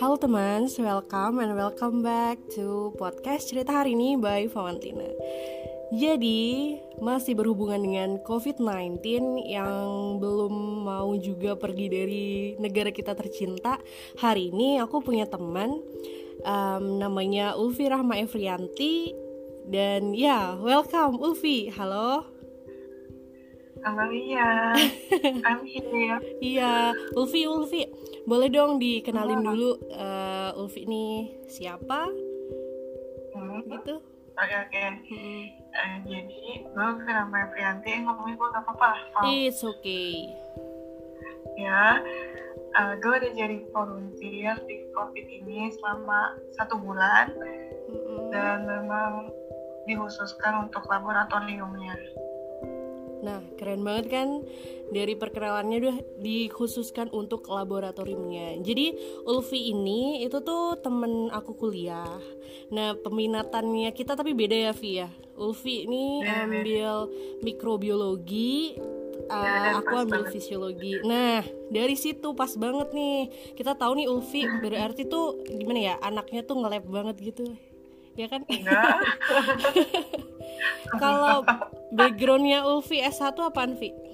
Halo teman, welcome and welcome back to podcast cerita hari ini by Valentina. Jadi, masih berhubungan dengan COVID-19 yang belum mau juga pergi dari negara kita tercinta. Hari ini aku punya teman um, namanya Ulfi Rahma Evrianti dan ya, welcome Ulfi. Halo. Iya, I'm here. Iya, Ulfi, Ulfi, boleh dong dikenalin dulu uh, Ulfi ini siapa? Hmm, Gitu. Oke oke. Mm-mm. Eh, jadi gue nama Prianti ngomongin gue gak apa-apa. Oh, It's okay. ya, eh, gue udah jadi volunteer di COVID ini selama satu bulan Mm-mm. dan memang dikhususkan untuk laboratoriumnya. Nah, keren banget kan dari perkenalannya udah dikhususkan untuk laboratoriumnya. Jadi Ulfi ini itu tuh temen aku kuliah. Nah, peminatannya kita tapi beda ya, Vi ya. Ulfi ini Beda, beda. ambil mikrobiologi, uh, aku ambil fisiologi. Nah, dari situ pas banget nih. Kita tahu nih Ulfi berarti tuh gimana ya? Anaknya tuh nge-lab banget gitu. Ya kan? Kalau backgroundnya Ulfi S1 apaan, Vi?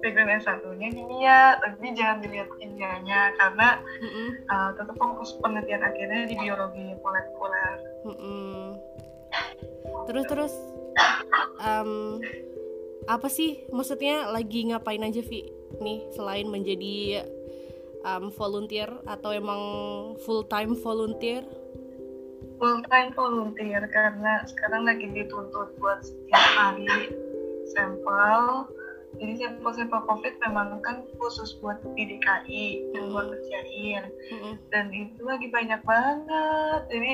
background S1-nya kimia, tapi jangan dilihat kimianya karena Mm-mm. eh, tetap fokus penelitian akhirnya di biologi molekuler. Mm-mm. Terus terus em, apa sih maksudnya lagi ngapain aja Vi nih selain menjadi em, volunteer atau emang full time volunteer? Full time volunteer karena sekarang lagi dituntut buat setiap hari sampel. Jadi sampel-sampel covid memang kan khusus buat di DKI yang buat kerjain Mm-mm. dan itu lagi banyak banget. Jadi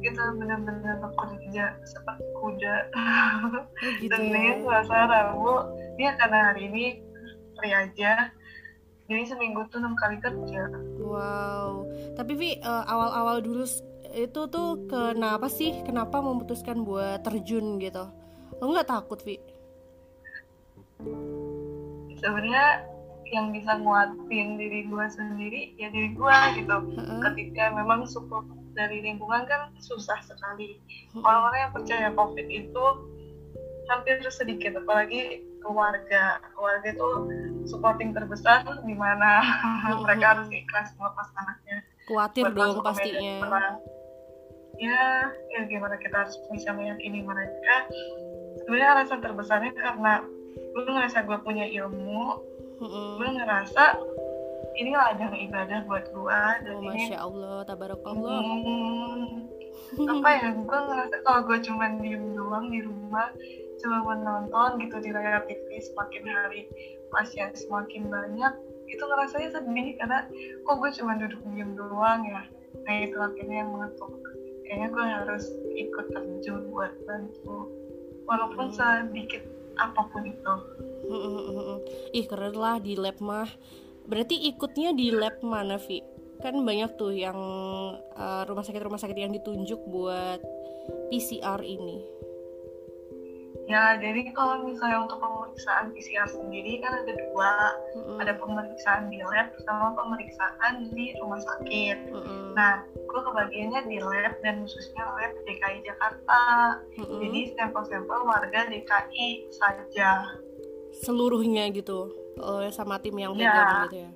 kita benar-benar bekerja seperti kuda. Oh, gitu dan ya. ini Selasa Rabu dia karena hari ini free aja. Jadi seminggu tuh enam kali kerja. Wow. Tapi Vi eh, awal-awal dulu itu tuh kenapa sih kenapa memutuskan buat terjun gitu? Lo nggak takut Vi? sebenarnya yang bisa nguatin diri gue sendiri ya diri gue gitu Heeh. ketika memang support dari lingkungan kan susah sekali orang-orang yang percaya covid itu hampir sedikit apalagi keluarga keluarga itu supporting terbesar di mana mereka harus ikhlas melepas anaknya buat dong pastinya. perang. Ya ya gimana kita harus bisa meyakini mereka. Sebenarnya alasan terbesarnya karena gue ngerasa gue punya ilmu gue ngerasa ini ladang ibadah buat gue dan Oh, ini Masya Allah, tabarakallah. Hmm, apa ya gue ngerasa kalau gue cuma diem doang di rumah cuma menonton gitu di layar TV semakin hari pasien semakin banyak itu ngerasanya sedih karena kok gue cuma duduk diem doang ya. Nah itu akhirnya yang mengetuk kayaknya gue harus ikut terjun buat bantu walaupun sedikit apa pun itu Ih keren lah di lab mah. Berarti ikutnya di lab mana Vi? Kan banyak tuh yang eh, rumah sakit rumah sakit yang ditunjuk buat PCR ini. Ya jadi kalau misalnya untuk pemeriksaan PCR sendiri kan ada dua Mm-mm. ada pemeriksaan di lab sama pemeriksaan di rumah sakit. Mm-mm. Nah, gue kebagiannya di lab dan khususnya lab DKI Jakarta. Mm-mm. Jadi sampel-sampel warga DKI saja. seluruhnya gitu eh, sama tim yang Iya. pegang gitu ya.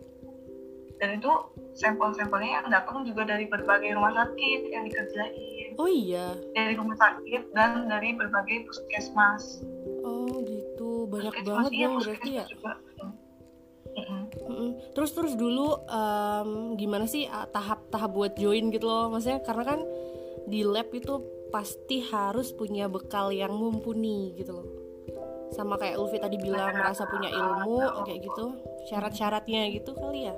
Dan itu sampel-sampelnya yang datang juga dari berbagai rumah sakit yang dikerjain. Oh iya. Dari rumah sakit dan dari berbagai puskesmas. Oh gitu. Banyak Puskesmas, banget iya, dong berarti ya. juga. Mm-mm. Terus terus dulu em, gimana sih ah, tahap-tahap buat join gitu loh? Maksudnya karena kan di lab itu pasti harus punya bekal yang mumpuni gitu loh. Sama kayak Ulfi tadi bilang merasa punya ilmu kayak gitu. Syarat-syaratnya gitu kali ya.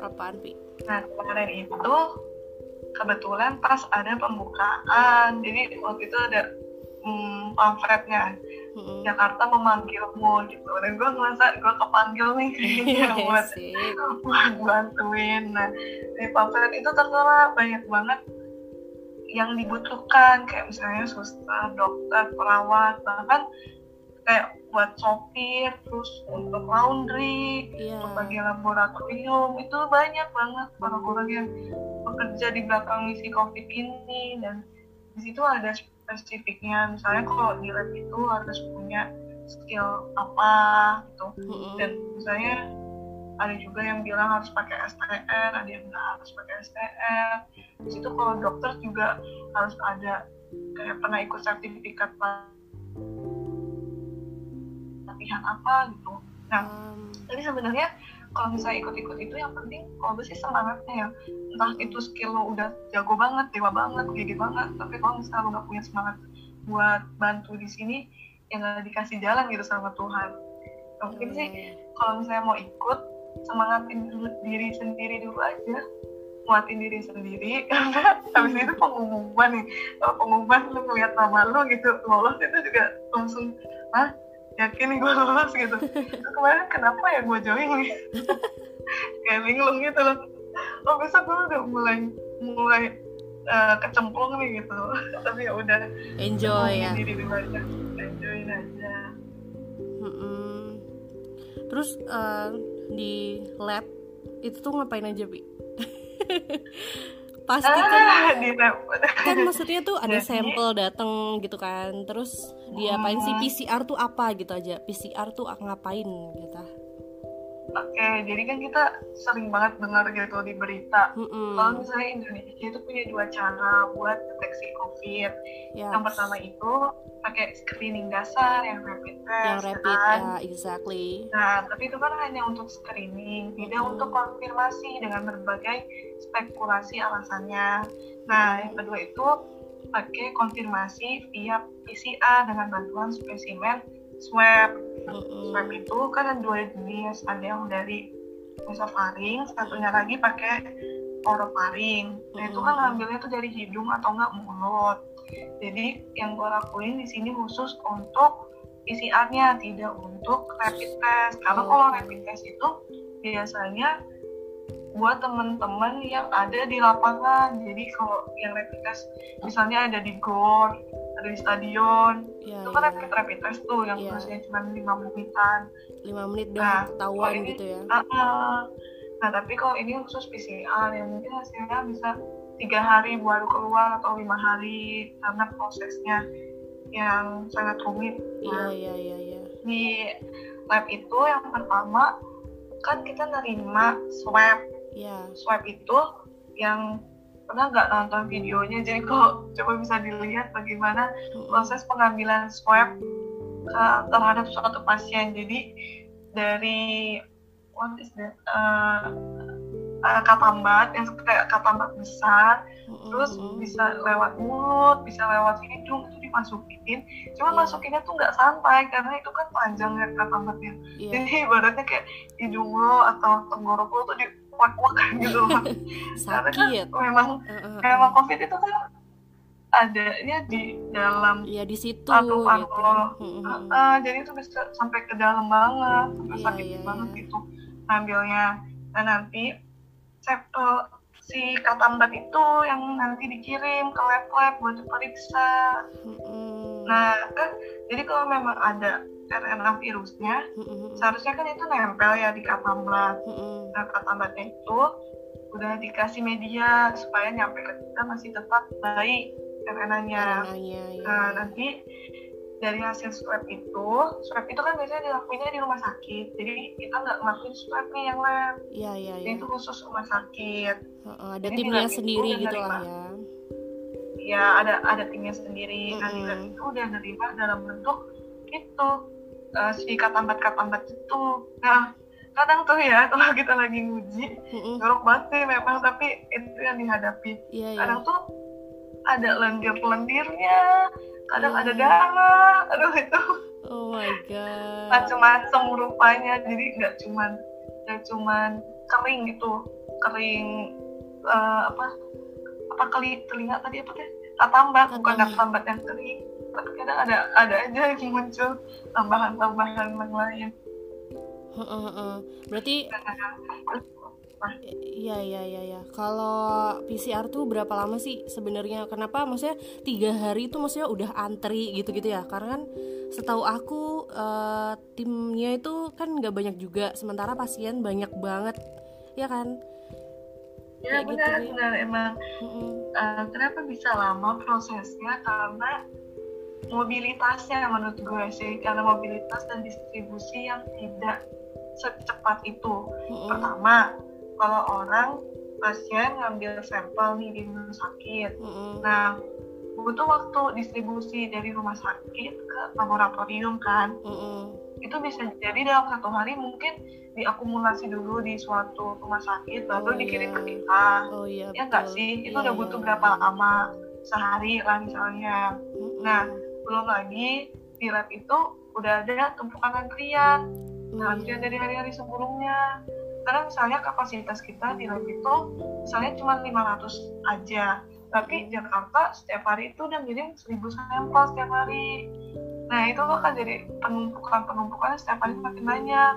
Apaan, Pi? Nah, kemarin itu kebetulan pas ada pembukaan. Jadi waktu itu ada hmm, pamfletnya Mm-mm. Jakarta memanggilmu gitu. Dan gue ngerasa gue kepanggil nih kayaknya buat buat bantuin. Nah, di pamflet itu tertera banyak banget yang dibutuhkan kayak misalnya suster, dokter, perawat, bahkan kayak buat sopir terus untuk laundry Iya. untuk bagian laboratorium itu banyak banget orang-orang yang bekerja di belakang misi covid ini dan di situ ada spesifiknya misalnya kalau di lab itu harus punya skill apa gitu dan misalnya ada juga yang bilang harus pakai STR, ada yang nggak harus pakai STR. Di situ kalau dokter juga harus ada kayak pernah ikut sertifikat latihan apa gitu. Nah, Um, jadi sebenarnya kalau misalnya ikut-ikut itu yang penting kalau gue sih semangatnya ya. Entah itu skill lo udah jago banget dewa banget gede banget tapi kalau misalnya lo nggak punya semangat buat bantu di sini ya nggak dikasih jalan gitu sama Tuhan. Ya, mungkin sih kalau misalnya mau ikut semangatin dulu diri sendiri dulu aja. Muatin diri sendiri karena habis itu pengumuman nih. Pengumuman lu ngeliat nama lu gitu lolos itu juga langsung ah yakin nih gue lolos gitu. Terus kemarin kenapa ya gue join nih? Kayak bingung gitu loh. Oh besok gue udah mulai mulai eh, kecemplung nih gitu. Tapi ya udah. Enjoy ya. diri dulu aja. Enjoyin aja. Mm-mm. Terus eh, di lab itu tuh ngapain aja bi? Pasti kan ah kan maksudnya tuh ada Jadi- sampel dateng gitu kan. Terus diapain sih? Hmm. PCR tuh apa gitu aja. PCR tuh ngapain gitu Oke, jadi kan kita sering banget dengar gitu di berita. Mm-mm. Kalau misalnya Indonesia itu punya dua cara buat deteksi COVID. ya Yang pertama itu pakai screening dasar yang rapid test, yang ya rapid kan? ya exactly Nah, tapi itu kan hanya untuk screening, tidak untuk konfirmasi dengan berbagai spekulasi alasannya. Nah, yang kedua itu pakai konfirmasi via PCR dengan bantuan spesimen swab. Mm-mm. swab itu kan ada dua jenis ada yang dari nasofaring satunya lagi pakai orofaring. Nah itu kan ngambilnya tuh dari hidung atau enggak mulut. Jadi yang gue lakuin di sini khusus untuk PCR-nya tidak untuk rapid test. Karena kalau rapid test itu biasanya buat teman-teman yang ada di lapangan. Jadi kalau yang rapid test misalnya ada di gor ada di stadion. Ya, itu kan ya. rapid rapid test tuh yang biasanya cuma lima menitan. Lima menit Nah, udah ketahuan ini- gitu ya? Ah, ah. nah tapi kalau ini khusus PCR yang mungkin hasilnya bisa tiga hari baru keluar atau lima hari. Karena prosesnya yang sangat rumit. Iya Nah, iya iya iya. di lab itu yang pertama kan kita nerima swab. Iya. Swab itu yang pernah nggak nonton videonya jadi kalau coba bisa dilihat bagaimana proses pengambilan swab ke- terhadap suatu pasien. Jadi dari what is that? Uh, uh, katambat yang kayak katambat besar, terus bisa lewat mulut, bisa lewat hidung itu dimasukin. Cuma Iya. masukinnya tuh nggak santai karena itu kan panjang ya katambatnya. Iya. Jadi ibaratnya kayak hidung lo atau tenggorok lo tuh diwak-wak gitu loh. Karena kan sakit memang Heeh, memang covid itu kan adanya di dalam Iya di situ gitu. Ah, ah, jadi itu bisa sampai ke dalam banget, sampai Iya, sakit iya, banget iya. gitu ngambilnya. Nah nanti sampel si katambat itu yang nanti dikirim ke lab-lab buat diperiksa. Mm-mm. Nah kan, jadi kalau memang ada RNA virusnya, Mm-mm. seharusnya kan itu nempel ya di katambat. Mm-mm. Nah katambatnya itu udah dikasih media supaya nyampe ke kita masih tetap baik RNA-nya. RNA-nya, ya. Nah, nanti dari hasil swab itu, swab itu kan biasanya dilakuinnya di rumah sakit. Jadi kita nggak ngelakuin swab nih yang lab. Iya iya iya. itu khusus rumah sakit. Heeh, ada jadi timnya sendiri gitu lah ya. Ya ada ada timnya sendiri. Di lab Mm-mm. itu udah nerima dalam bentuk itu eh, si katambat-katambat itu. Nah kadang tuh ya kalau kita lagi nguji, jorok banget sih memang tapi itu yang dihadapi. Iya iya. Kadang tuh ada lendir-lendirnya, kadang Iya. ada darah, aduh itu Oh my god. macam-macam rupanya jadi nggak cuman nggak cuman kering gitu kering eh, apa apa kali telinga tadi apa teh katambat bukan Katambat. katambat yang kering tapi kadang ada ada aja yang muncul tambahan-tambahan yang lain. Berarti iya iya iya ya. kalau PCR tuh berapa lama sih sebenarnya? Kenapa? Maksudnya tiga hari itu maksudnya udah antri gitu gitu ya? Karena kan setahu aku uh, timnya itu kan nggak banyak juga. Sementara pasien banyak banget. Ya kan ya Kayak benar gitu, benar emang mm -mm. Uh, kenapa bisa lama prosesnya karena mobilitasnya menurut gue sih karena mobilitas dan distribusi yang tidak secepat itu. Mm-hmm. Pertama, kalau orang pasien ngambil sampel nih di rumah sakit, mm-hmm. nah butuh waktu distribusi dari rumah sakit ke laboratorium kan. Mm-hmm. Itu bisa jadi dalam satu hari mungkin diakumulasi dulu di suatu rumah sakit baru oh, dikirim iya. ke kita. Oh, iya, ya nggak sih? Itu iya, udah butuh iya, berapa iya. lama? Sehari lah misalnya. Mm-hmm. Nah belum lagi di lab itu udah ada tumpukan antrian nah, antrian dari hari-hari sebelumnya karena misalnya kapasitas kita di lab itu misalnya cuma 500 aja tapi Jakarta setiap hari itu udah ngirim 1000 sampel setiap hari nah itu akan jadi penumpukan penumpukan setiap hari makin banyak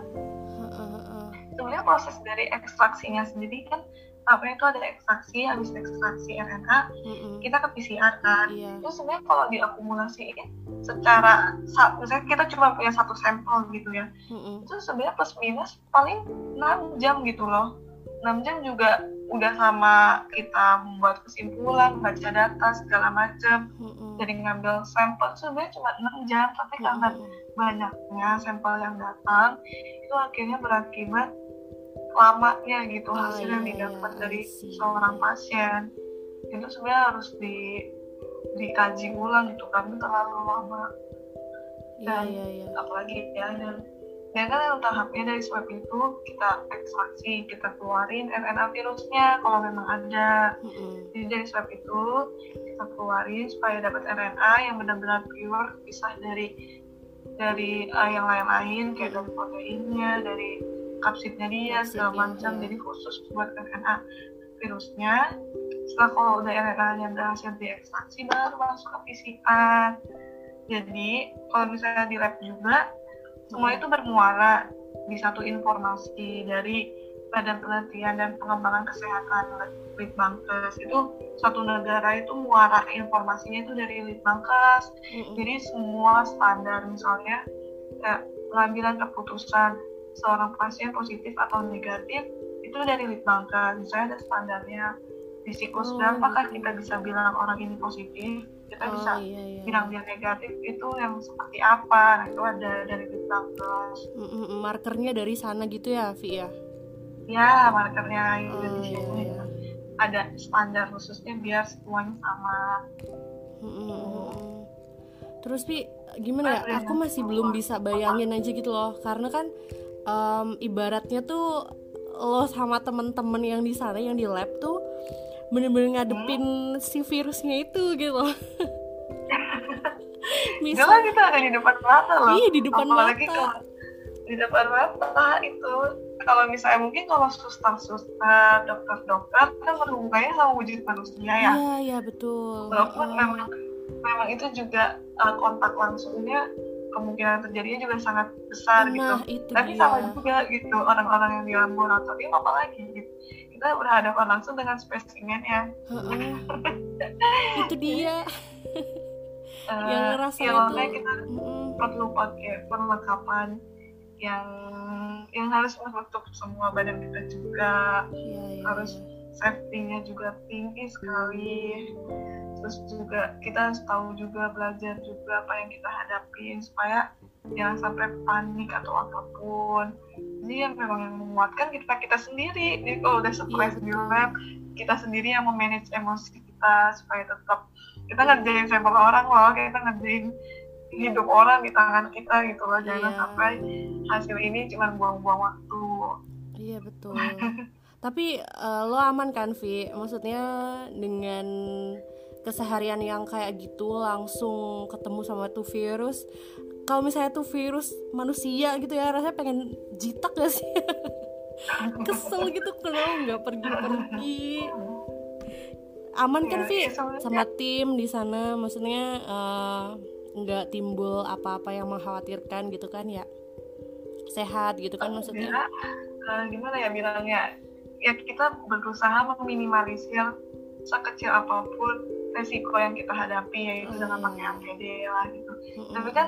sebenarnya proses dari ekstraksinya sendiri kan apa itu ada ekstraksi habis ekstraksi RNA mm-hmm. kita ke PCR kan yeah. itu sebenarnya kalau diakumulasi secara misalnya kita cuma punya satu sampel gitu ya mm-hmm. itu sebenarnya plus minus paling 6 jam gitu loh 6 jam juga udah sama kita membuat kesimpulan baca data segala macam. Jadi ngambil sampel sebenarnya cuma 6 jam tapi karena banyaknya sampel yang datang itu akhirnya berakibat lamanya gitu oh, hasil yang iya, didapat iya, dari seorang pasien. Itu sebenarnya harus di dikaji ulang gitu kan terlalu lama. Iya, dan iya, iya, iya. apalagi ya dan dan kan tahapnya dari swab itu kita ekstraksi kita keluarin RNA virusnya kalau memang ada mm-hmm. jadi dari swab itu kita keluarin supaya dapat RNA yang benar-benar pure bisa dari dari uh, yang lain-lain kayak dari proteinnya dari kapsidnya dia segala macam. jadi khusus buat RNA virusnya. Setelah kalau udah RNA nya berhasil diekstraksi baru masuk ke PCR jadi kalau misalnya di lab juga semua itu bermuara di satu informasi dari Badan Penelitian dan Pengembangan Kesehatan Litbangkes. Itu satu negara itu muara informasinya itu dari Litbangkes. Mm-hmm. jadi semua standar misalnya kayak pengambilan keputusan seorang pasien positif atau negatif itu dari litbangkes. Misalnya ada standarnya di siklus oh, berapa kan kita bisa bilang orang ini positif kita oh, bisa iya, iya. bilang dia negatif itu yang seperti apa. Nah itu ada dari litbangkes markernya dari sana gitu ya Vi ya? Ya markernya itu oh, di sini iya, iya. ada standar khususnya biar semuanya sama. Terus Vi gimana ya? Aku masih belum bisa bayangin aja gitu loh, karena kan um, ibaratnya tuh lo sama temen-temen yang di sana yang di lab tuh bener-bener ngadepin si virusnya itu gitu Misal Jelas kita ada di depan mata loh. Iya di depan Apalagi mata. Kalau di depan mata itu kalau misalnya mungkin kalau suster-suster, dokter-dokter kan berhubungannya sama wujud manusia ya. Iya iya betul. Walaupun uh. memang memang itu juga uh, kontak langsungnya kemungkinan terjadinya juga sangat besar gitu. nah, gitu. Itu Tapi dia. sama juga gitu orang-orang yang di laboratorium apalagi gitu. Kita berhadapan langsung dengan spesimennya. itu dia. uh, yang rasanya ya, kita mm. perlu pakai perlengkapan yang yang harus menutup semua badan kita juga ya, ya, harus ya. safety-nya juga tinggi sekali terus juga kita harus tahu juga belajar juga apa yang kita hadapin supaya jangan sampai panik atau apa pun. Jadi yang memang yang menguatkan kita kita sendiri. Jadi kalau udah stres di lab kita sendiri yang memanage emosi kita supaya tetap kita ngerjain sampel orang loh. Kita ngerjain hidup orang di tangan kita gitu loh. Jangan yeah. sampai hasil ini cuma buang-buang waktu. Iya betul. Tapi uh, lo aman kan Vi? Maksudnya dengan keseharian yang kayak gitu langsung ketemu sama tuh virus kalau misalnya tuh virus manusia gitu ya rasanya pengen jitak gak sih? Kesel gitu kalau nggak pergi-pergi. Aman kan Vi iya, sama tim di sana? Maksudnya uh, nggak timbul apa-apa yang mengkhawatirkan gitu kan ya? Sehat gitu kan maksudnya? Uh, gimana ya bilangnya? Ya kita berusaha meminimalisir sekecil apa pun resiko yang kita hadapi yaitu dengan Hmm. pakai APD lah gitu. Mm-mm. tapi kan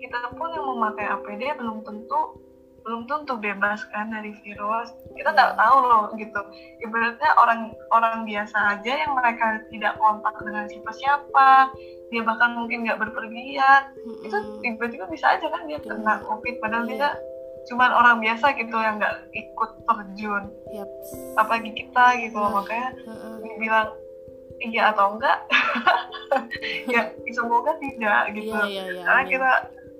kita pun yang memakai APD belum tentu belum tentu bebas kan dari virus kita nggak tahu loh gitu ibaratnya orang orang biasa aja yang mereka tidak kontak dengan siapa-siapa dia bahkan mungkin nggak berpergian itu tiba-tiba bisa aja kan dia kena covid padahal Iya. dia cuman orang biasa gitu yang nggak ikut terjun Yap. apalagi kita gitu loh Nah. makanya Heeh. dibilang iya atau enggak ya semoga tidak gitu Iya iya iya. karena amin. kita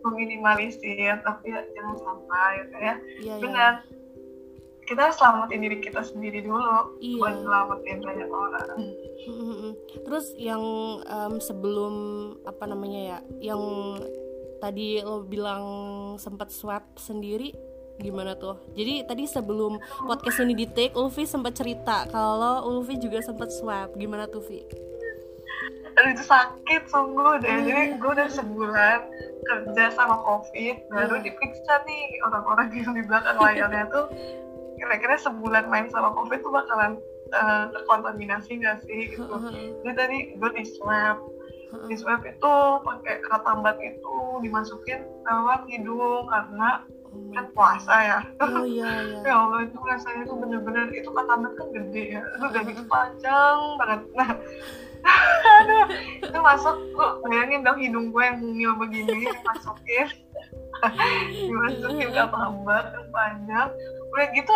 meminimalisir tapi ya jangan sampai gitu ya Iya, iya. benar kita harus selamatin diri kita sendiri dulu Iya. buat selamatin banyak orang. Terus yang em, sebelum apa namanya ya, yang tadi lo bilang sempat swab sendiri gimana tuh? Jadi tadi sebelum podcast ini di take, Ulfi sempat cerita kalau Ulfi juga sempat swab. Gimana tuh, Vi? Dan itu sakit sungguh deh. Oh, jadi iya. gue udah sebulan kerja sama covid baru Iya. diperiksa nih orang-orang yang di belakang layarnya tuh. Kira-kira sebulan main sama covid tuh bakalan eh, terkontaminasi nggak sih gitu. Jadi tadi gue di swab. Di swab itu pakai katambat itu dimasukin lewat hidung karena Oh. kan puasa ya. Oh iya iya. ya Allah itu rasanya tuh bener-bener itu katambat kan gede ya. Itu udah gitu panjang banget. Nah aduh. Itu masuk gue bayangin dong hidung gue yang mungil begini dimasukin dimasukin katambat yang panjang. Udah gitu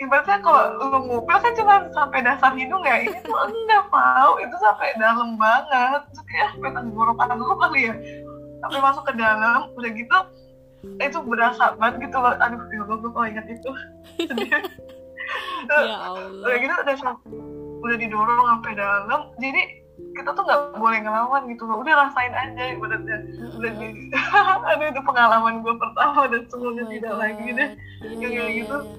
ibaratnya kalau lu ngupil kan cuma sampai dasar hidung ya. Ini tuh enggak mau itu sampai dalam banget. Itu kayak sampai tenggorokan lu kali ya. Sampai masuk ke dalam udah gitu itu berasa banget gitu loh. Aduh ya gue kalau ingat itu. Ya Allah. udah gitu udah sam- udah didorong sampai dalam jadi kita tuh nggak boleh ngelawan gitu loh udah rasain aja ibaratnya udah di aduh itu pengalaman gue pertama dan Oh semoga my tidak God. lagi deh Yang iya, kayak iya, gitu. iya.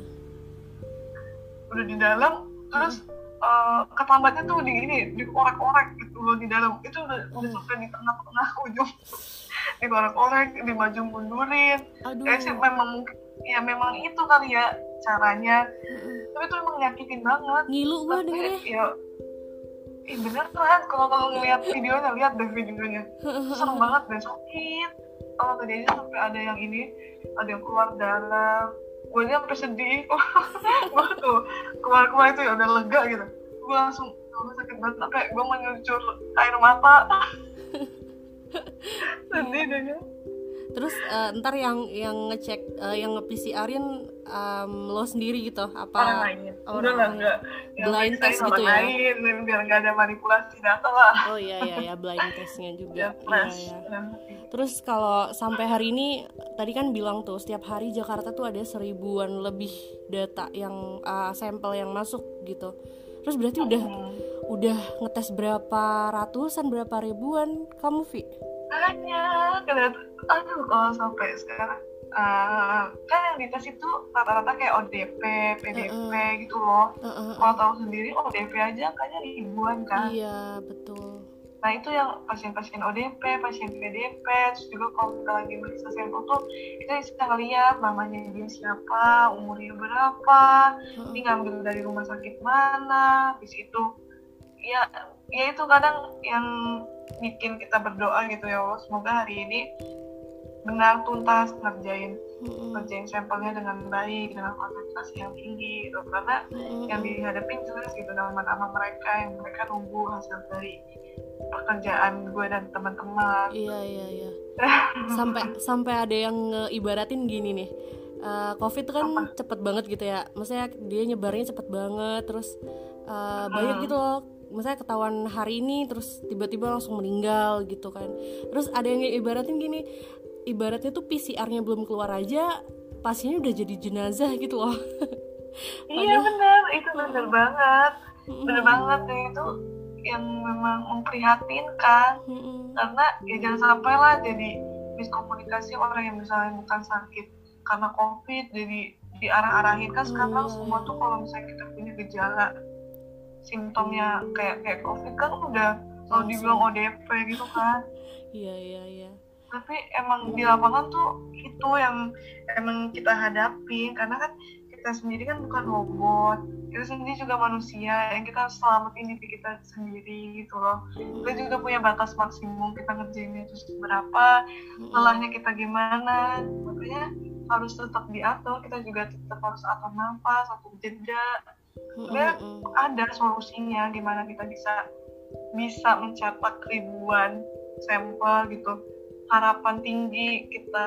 udah di dalam terus eh, ketambatnya tuh di ini dikorek-korek gitu loh di dalam itu udah, udah Oh. sampai di tengah-tengah ujung dikorek-korek dimaju mundurin Aduh. kayak sih memang mungkin ya memang itu kali ya caranya. Tapi itu emang nyakitin banget. Ngilu tapi dengernya. ya Ih beneran kalau kalau ngeliat videonya lihat deh videonya. Serem banget deh sakit. Kalau tadi aja sampai ada yang ini ada yang keluar darah gue aja sampai sedih. Gue tuh keluar keluar itu ya udah lega gitu. Gue langsung gue sakit banget. Sampai gue menyucur air mata. Sedih deh. Terus eh, ntar yang yang ngecek eh, yang nge-PCR-in em, lo sendiri gitu apa? orang lain orang lain. enggak Yang Blind test gitu ya? lain biar nggak ada manipulasi data lah Oh iya iya ya blind testnya juga. ya Iya, plus iya. Terus kalau sampai hari ini tadi kan bilang tuh setiap hari Jakarta tuh ada seribuan lebih data yang uh, sampel yang masuk gitu. Terus berarti udah Hmm. udah ngetes berapa ratusan berapa ribuan kamu Vi? Banyak kelihatan aduh kalau sampai sekarang eh, kan yang dites itu rata-rata kayak ODP, PDP gitu loh. Uh, uh, uh. kalau tahu sendiri ODP aja kayaknya ribuan kan. Iya betul. nah itu yang pasien-pasien ODP, pasien PDP terus juga kalau kita lagi meriksa sampel tuh kita bisa lihat namanya dia siapa, umurnya berapa Uh, ini ngambil dari rumah sakit mana di situ ya ya itu kadang yang bikin kita berdoa gitu ya Allah semoga hari ini benar tuntas ngerjain uh, uh, ngerjain sampelnya dengan baik dengan konsentrasi yang tinggi gitu karena uh, uh, yang uh. dihadapin jelas gitu nama-nama mereka yang mereka nunggu hasil dari pekerjaan gue dan teman-teman Iya iya iya. Sampai sampai ada yang ngeibaratin gini nih. Eh, Covid tuh kan Apa? cepet banget gitu ya. Maksudnya dia nyebarnya cepet banget. Terus eh, banyak gitu loh. Maksudnya ketahuan hari ini terus tiba-tiba langsung meninggal gitu kan. Terus ada yang ibaratin gini. Ibaratnya tuh PCR-nya belum keluar aja, pasiennya udah jadi jenazah gitu loh. iya benar itu benar banget benar banget ya itu yang memang memprihatinkan karena ya jangan sampai lah jadi miskomunikasi orang yang misalnya bukan sakit karena covid jadi diarah-arahin kan sekarang Hmm. semua tuh kalau misalnya kita punya gejala simptomnya kayak kayak covid kan udah kalau dibilang ODP gitu kan. Iya iya iya. tapi emang di lapangan tuh itu yang emang kita hadapi. Karena kan kita sendiri kan bukan robot. Kita sendiri juga manusia yang kita harus selamatin diri kita sendiri gitu loh. Kita juga punya batas maksimum kita ngerjainnya itu berapa lelahnya kita gimana. Makanya harus tetap diatur. Kita juga tetap harus atur nafas atur jeda sebenarnya ada solusinya gimana kita bisa bisa mencetak ribuan sampel gitu. Harapan tinggi kita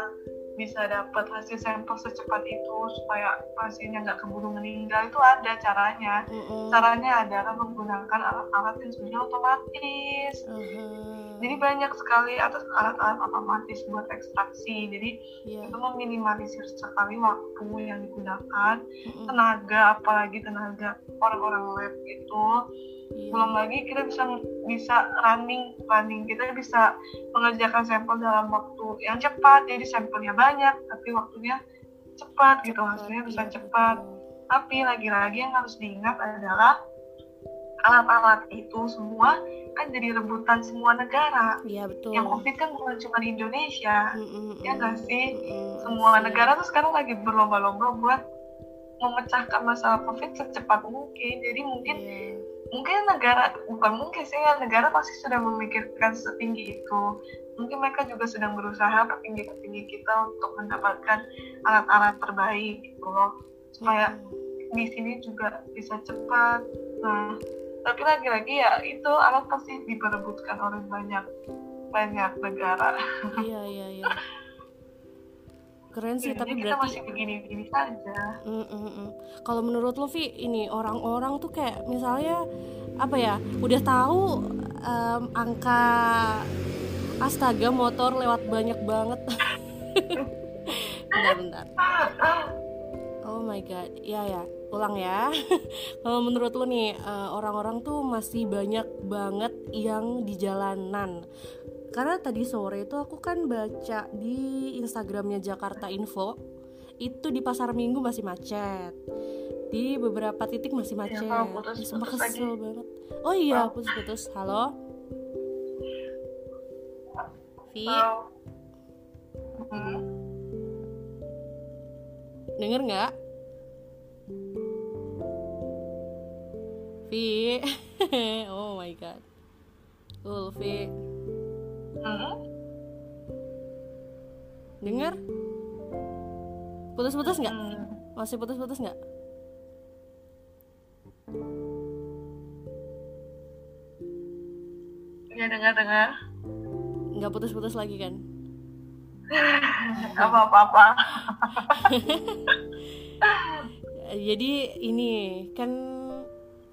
bisa dapat hasil sampel secepat itu supaya pasiennya nggak keburu meninggal itu ada caranya mm-hmm. caranya adalah menggunakan alat-alat yang sudah otomatis mm-hmm. jadi banyak sekali atas alat-alat otomatis buat ekstraksi jadi yeah. itu meminimalisir sekali waktu yang digunakan mm-hmm. tenaga apalagi tenaga orang-orang lab itu Iya. belum lagi kita bisa bisa running running kita bisa mengerjakan sampel dalam waktu yang cepat jadi sampelnya banyak tapi waktunya cepat gitu hasilnya bisa iya, cepat tapi lagi-lagi yang harus diingat adalah alat-alat itu semua kan jadi rebutan semua negara. Iya betul. Yang COVID kan bukan cuma di Indonesia, mm -mm, ya nggak sih? Mm -mm, semua sih. negara tuh sekarang lagi berlomba-lomba buat memecahkan masalah COVID secepat mungkin. Jadi mungkin yeah mungkin negara bukan mungkin sih ya negara pasti sudah memikirkan setinggi itu. Mungkin mereka juga sedang berusaha petinggi petinggi kita untuk mendapatkan alat-alat terbaik gitu loh. Supaya di sini juga bisa cepat. Nah tapi lagi-lagi ya itu alat pasti diperebutkan oleh banyak banyak negara. Iya iya iya keren sih ya, tapi kita berarti masih begini-begini saja. Mm, mm, mm. kalau menurut lo Vi ini orang-orang tuh kayak misalnya apa ya udah tahu um, angka astaga motor lewat banyak banget. Bentar bentar. Oh my god. Ya ya. Ulang ya. Kalau menurut lo nih eh, orang-orang tuh masih banyak banget yang di jalanan karena tadi sore itu aku kan baca di Instagramnya Jakarta Info itu di pasar Minggu masih macet. Di beberapa titik masih macet. ya, putus, sumpah kesel banget. Oh iya oh. putus-putus. Halo? Vi? Hmm. denger nggak? Vi? Oh my god. Ulfi Hmm? Dengar? Putus-putus nggak? Hmm. Masih putus-putus nggak? Ya dengar-dengar. Nggak putus-putus lagi kan? Apa-apa. Jadi ini kan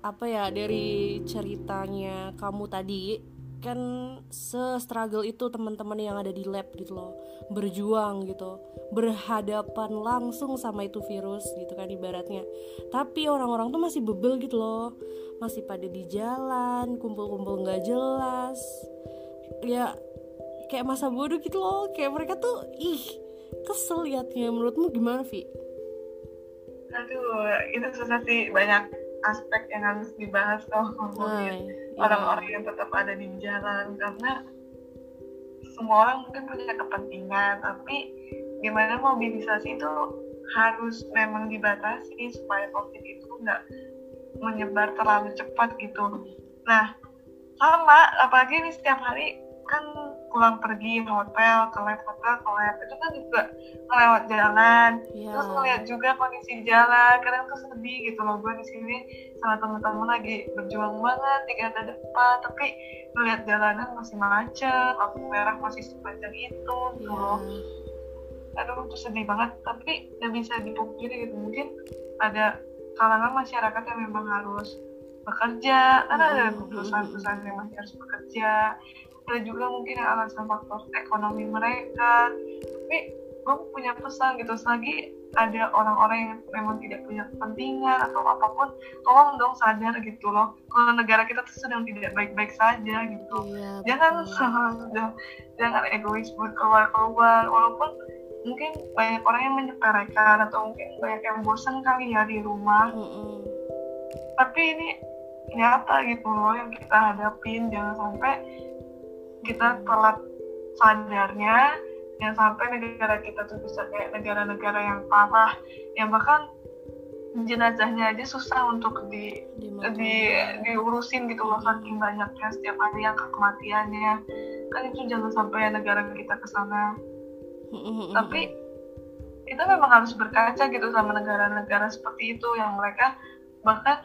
apa ya dari ceritanya kamu tadi kan se-struggle itu teman-teman yang ada di lab gitu loh. Berjuang gitu. Berhadapan langsung sama itu virus gitu kan ibaratnya. Tapi orang-orang tuh masih bebel gitu loh. Masih pada di jalan kumpul-kumpul nggak jelas. Ya kayak masa bodoh gitu loh. Kayak mereka tuh ih kesel liatnya. Menurutmu gimana Vi? Aduh itu susah sih. Banyak aspek yang harus dibahas kalau ngomongin iya. orang-orang yang tetap ada di jalan karena semua orang mungkin punya kepentingan tapi gimana mobilisasi itu harus memang dibatasi supaya covid itu nggak menyebar terlalu cepat gitu nah sama apalagi ini setiap hari kan pulang pergi hotel ke lab hotel ke lab itu kan juga melewat jalan. Yeah. terus ngeliat juga kondisi jalan. Kadang tuh sedih gitu loh gue di sini sama temen-temen lagi berjuang banget di garda depan. Tapi ngeliat jalanan masih macet lampu merah masih sepanjang itu gitu yeah. loh aduh tuh sedih banget. Tapi nggak bisa dipungkiri gitu. Mungkin ada kalangan masyarakat yang memang harus bekerja. Karena ada perusahaan-perusahaan yang masih harus bekerja ada juga mungkin yang alasan faktor ekonomi mereka. Tapi gue punya pesan gitu selagi ada orang-orang yang memang tidak punya kepentingan atau apa pun tolong dong sadar gitu loh. Kalau negara kita tuh sedang tidak baik-baik saja gitu. Iya, jangan jangan, jangan egois buat keluar-keluar walaupun mungkin banyak orang yang menyepelekan atau mungkin banyak yang bosan kali ya di rumah. Mm -hmm. tapi ini nyata gitu loh yang kita hadapin. Jangan sampai kita telat sadarnya yang sampai negara kita tuh bisa kayak negara-negara yang parah yang bahkan jenazahnya aja susah untuk di di diurusin gitu loh saking banyaknya setiap hari yang kematiannya. Kan itu jangan sampai negara kita ke sana. Tapi kita memang harus berkaca gitu sama negara-negara seperti itu yang mereka bahkan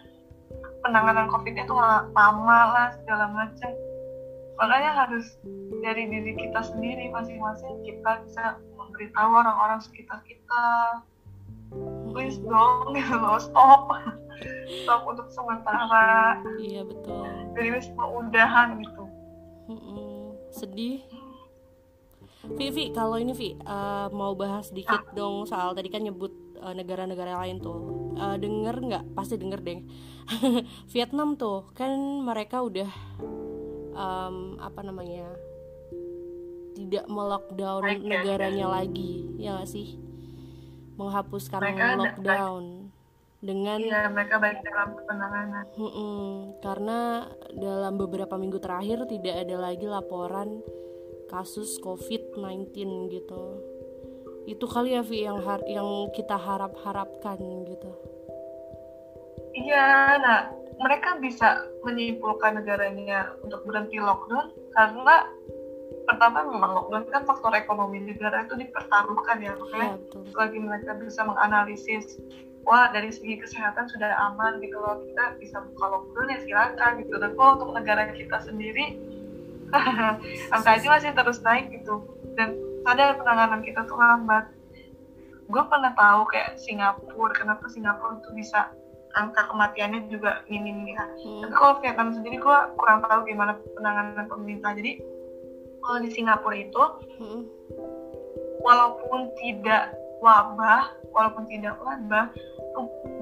penanganan covid itu lama lah segala macam makanya harus dari diri kita sendiri masing-masing kita bisa memberitahu orang-orang sekitar kita. Please dong gitu loh stop. Stop untuk sementara. Iya betul. Jadi semua udahan gitu. Sedih. Vivi kalau ini Vi uh, mau bahas sedikit ah. dong soal tadi kan nyebut uh, negara-negara lain tuh. Uh, denger nggak? Pasti denger deh. Vietnam tuh kan mereka udah um, apa namanya tidak melockdown negaranya lagi ya gak sih? Menghapuskan mereka lockdown dengan iya mereka baik dalam penanganan mm -mm, karena dalam beberapa minggu terakhir tidak ada lagi laporan kasus COVID-19 gitu. Itu kali ya Vi yang har yang kita harap harapkan gitu. Iya nah mereka bisa menyimpulkan negaranya untuk berhenti lockdown karena pertama memang lockdown kan faktor ekonomi negara itu dipertaruhkan ya makanya ya, lagi mereka bisa menganalisis wah dari segi kesehatan sudah aman gitu loh kita bisa buka lockdown ya silakan gitu. Dan kalau untuk negara kita sendiri angka masih terus naik gitu. Dan sadar penanganan kita tuh lambat. Gue pernah tahu kayak Singapura kenapa Singapura itu bisa angka kematiannya juga minim ya hmm. tapi kalau Vietnam sendiri gue kurang tahu gimana penanganan pemerintah jadi kalau di Singapura itu hmm. walaupun tidak wabah walaupun tidak wabah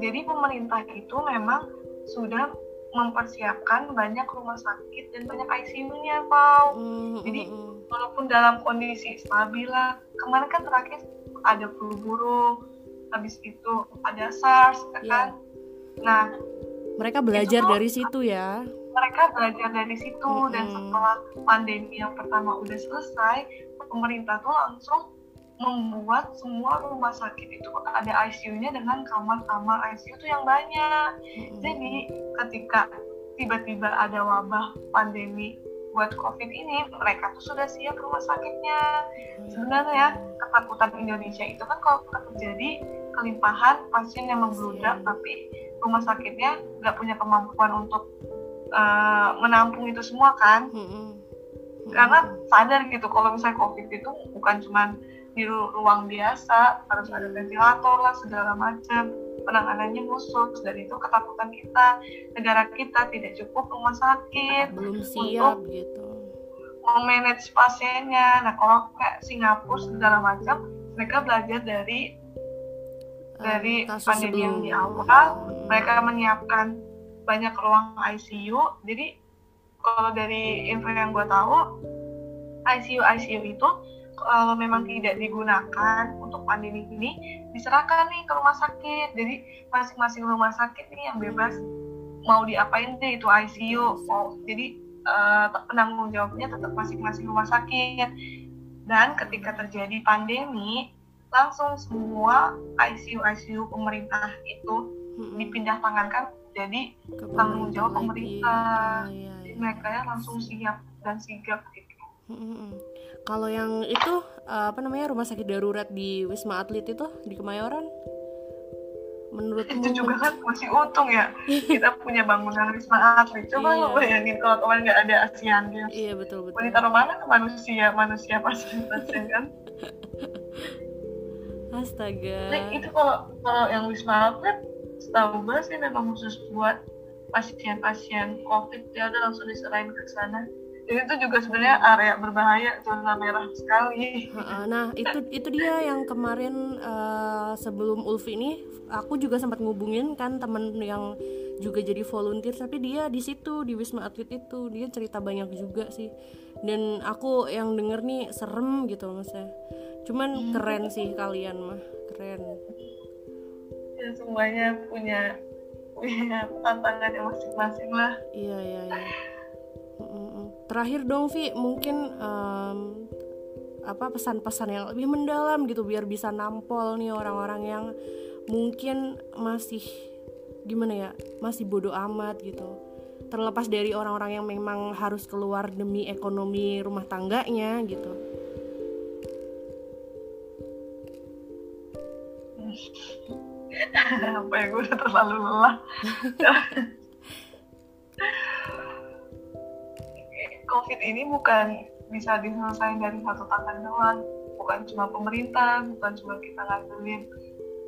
jadi pemerintah itu memang sudah mempersiapkan banyak rumah sakit dan banyak ICU-nya, Pak. Mm-hmm. Jadi walaupun dalam kondisi stabil lah, kemarin kan terakhir ada flu burung, habis itu ada SARS, ya yeah. Nah, mereka belajar dari situ ya mereka belajar dari situ mm -hmm. dan setelah pandemi yang pertama udah selesai pemerintah tuh langsung membuat semua rumah sakit itu ada ICU-nya dengan kamar-kamar ICU itu yang banyak. Mm-hmm. Jadi ketika tiba-tiba ada wabah pandemi buat COVID ini, mereka tuh sudah siap rumah sakitnya. Sebenarnya ketakutan Indonesia itu kan kalau terjadi kelimpahan pasien yang membludak, yeah. tapi rumah sakitnya nggak punya kemampuan untuk uh, menampung itu semua kan. Karena sadar gitu kalau misalnya covid itu bukan cuma di ruang biasa harus ada ventilator lah segala macam penanganannya khusus dan itu ketakutan kita. Negara kita tidak cukup rumah sakit. Belum siap untuk gitu. memanage pasiennya. Nah kalau kayak Singapura segala macam mereka belajar dari dari uh, pandemi yang di awal. Mereka menyiapkan banyak ruang ICU jadi kalau dari info yang gue tahu ICU ICU itu kalau memang tidak digunakan untuk pandemi ini diserahkan nih ke rumah sakit. Jadi masing-masing rumah sakit nih yang bebas mau diapain deh itu ICU mau jadi uh, penanggung jawabnya tetap masing-masing rumah sakit. Dan ketika terjadi pandemi langsung semua ICU ICU pemerintah itu dipindah tangankan jadi tanggung jawab pemerintah. iya, iya. mereka ya langsung siap dan sigap gitu kalau yang itu eh, apa namanya rumah sakit darurat di Wisma Atlet itu di Kemayoran? Menurut itu juga kan masih untung ya. Kita punya bangunan Wisma Atlet. Coba iya. lo bayangin kalau kemarin nggak ada ASEAN Games iya betul betul. Mau ditaruh mana ke manusia manusia pasien pasien kan? Astaga. Nah, itu kalau kalau yang Wisma Atlet setahu gue sih memang khusus buat pasien-pasien COVID. Ya udah langsung diserahin ke sana itu juga sebenarnya area berbahaya zona merah sekali. Nah itu itu dia yang kemarin uh, sebelum Ulfi ini aku juga sempat ngubungin kan temen yang juga jadi volunteer tapi dia di situ di Wisma Atlet itu. Dia cerita banyak juga sih. Dan aku yang denger nih serem gitu maksudnya. Cuman hmm. keren sih kalian mah keren. Ya semuanya punya punya tantangannya masing-masing lah. Iya iya iya terakhir dong Vi mungkin um, apa pesan-pesan yang lebih mendalam gitu biar bisa nampol nih orang-orang yang mungkin masih gimana ya masih bodoh amat gitu. Terlepas dari orang-orang yang memang harus keluar demi ekonomi rumah tangganya gitu. Apa ya gue udah terlalu lelah covid ini bukan bisa diselesaikan dari satu tangan doang bukan cuma pemerintah bukan cuma kita ngandelin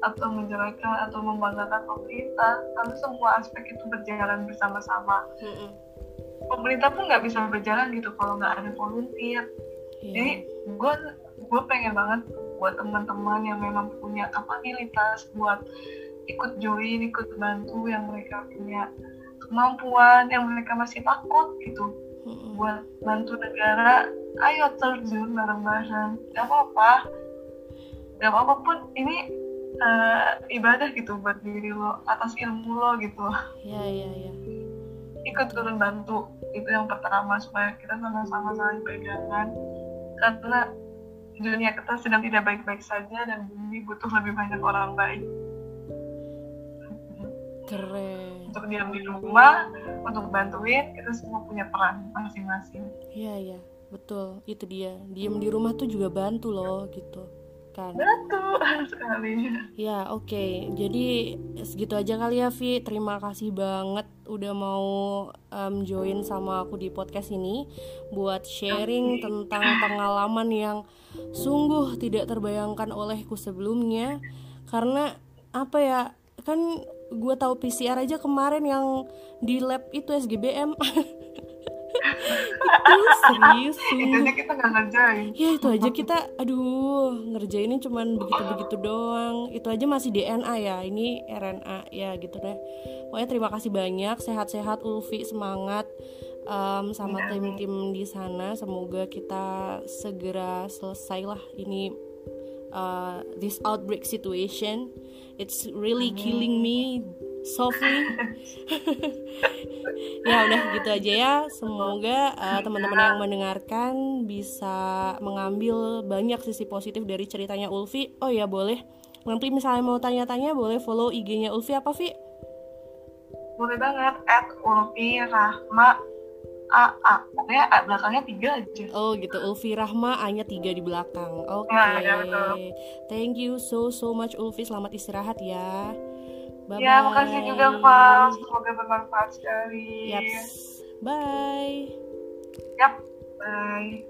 atau menjelekkan atau membanggakan pemerintah tapi semua aspek itu berjalan bersama-sama pemerintah pun nggak bisa berjalan gitu kalau nggak ada volunteer yeah. jadi gue gue pengen banget buat teman-teman yang memang punya kapabilitas buat ikut join ikut bantu yang mereka punya kemampuan yang mereka masih takut gitu. Buat bantu negara ayo terjun bareng-bareng. Gak apa-apa. Gak apa-apa pun ini uh, ibadah gitu buat diri lo atas ilmu lo gitu. Iya iya iya. Ikut turun bantu. Itu yang pertama supaya kita sama-sama saling pegangan. Karena dunia kita sedang tidak baik-baik saja dan bumi butuh lebih banyak orang baik keren. Untuk diam di rumah untuk bantuin kita semua punya peran masing-masing. Iya iya. Betul. Itu dia. Diam di rumah tuh juga bantu loh gitu. Kan? Betul. Sekali. Ya oke. Okay. jadi segitu aja kali ya Vi terima kasih banget udah mau um, join sama aku di podcast ini buat sharing okay. tentang pengalaman yang sungguh tidak terbayangkan olehku sebelumnya. Karena apa ya kan gue tahu PCR aja kemarin yang di lab itu SGBM itu serius itu aja kita nggak ngerjain. Ya itu aja kita aduh ngerjainnya cuman begitu begitu doang. Itu aja masih DNA ya ini RNA ya gitu deh. Pokoknya terima kasih banyak sehat-sehat Ulfi semangat um, sama tim-tim di sana. Semoga kita segera selesai lah ini uh, this outbreak situation. It's really killing me softly. Ya udah gitu aja ya. Semoga uh, teman-teman yang mendengarkan bisa mengambil banyak sisi positif dari ceritanya Ulfi. Oh ya boleh. Nanti misalnya mau tanya-tanya boleh follow IG-nya Ulfi apa Vi? boleh banget at Ulfi Rahma A A pokoknya A belakangnya tiga aja oh gitu Ulfi Rahma A nya tiga di belakang oke okay. ya, ya, thank you so so much Ulfi selamat istirahat ya Bye ya, makasih juga, Val. Semoga bermanfaat sekali. Yep. Bye. Yap. Bye.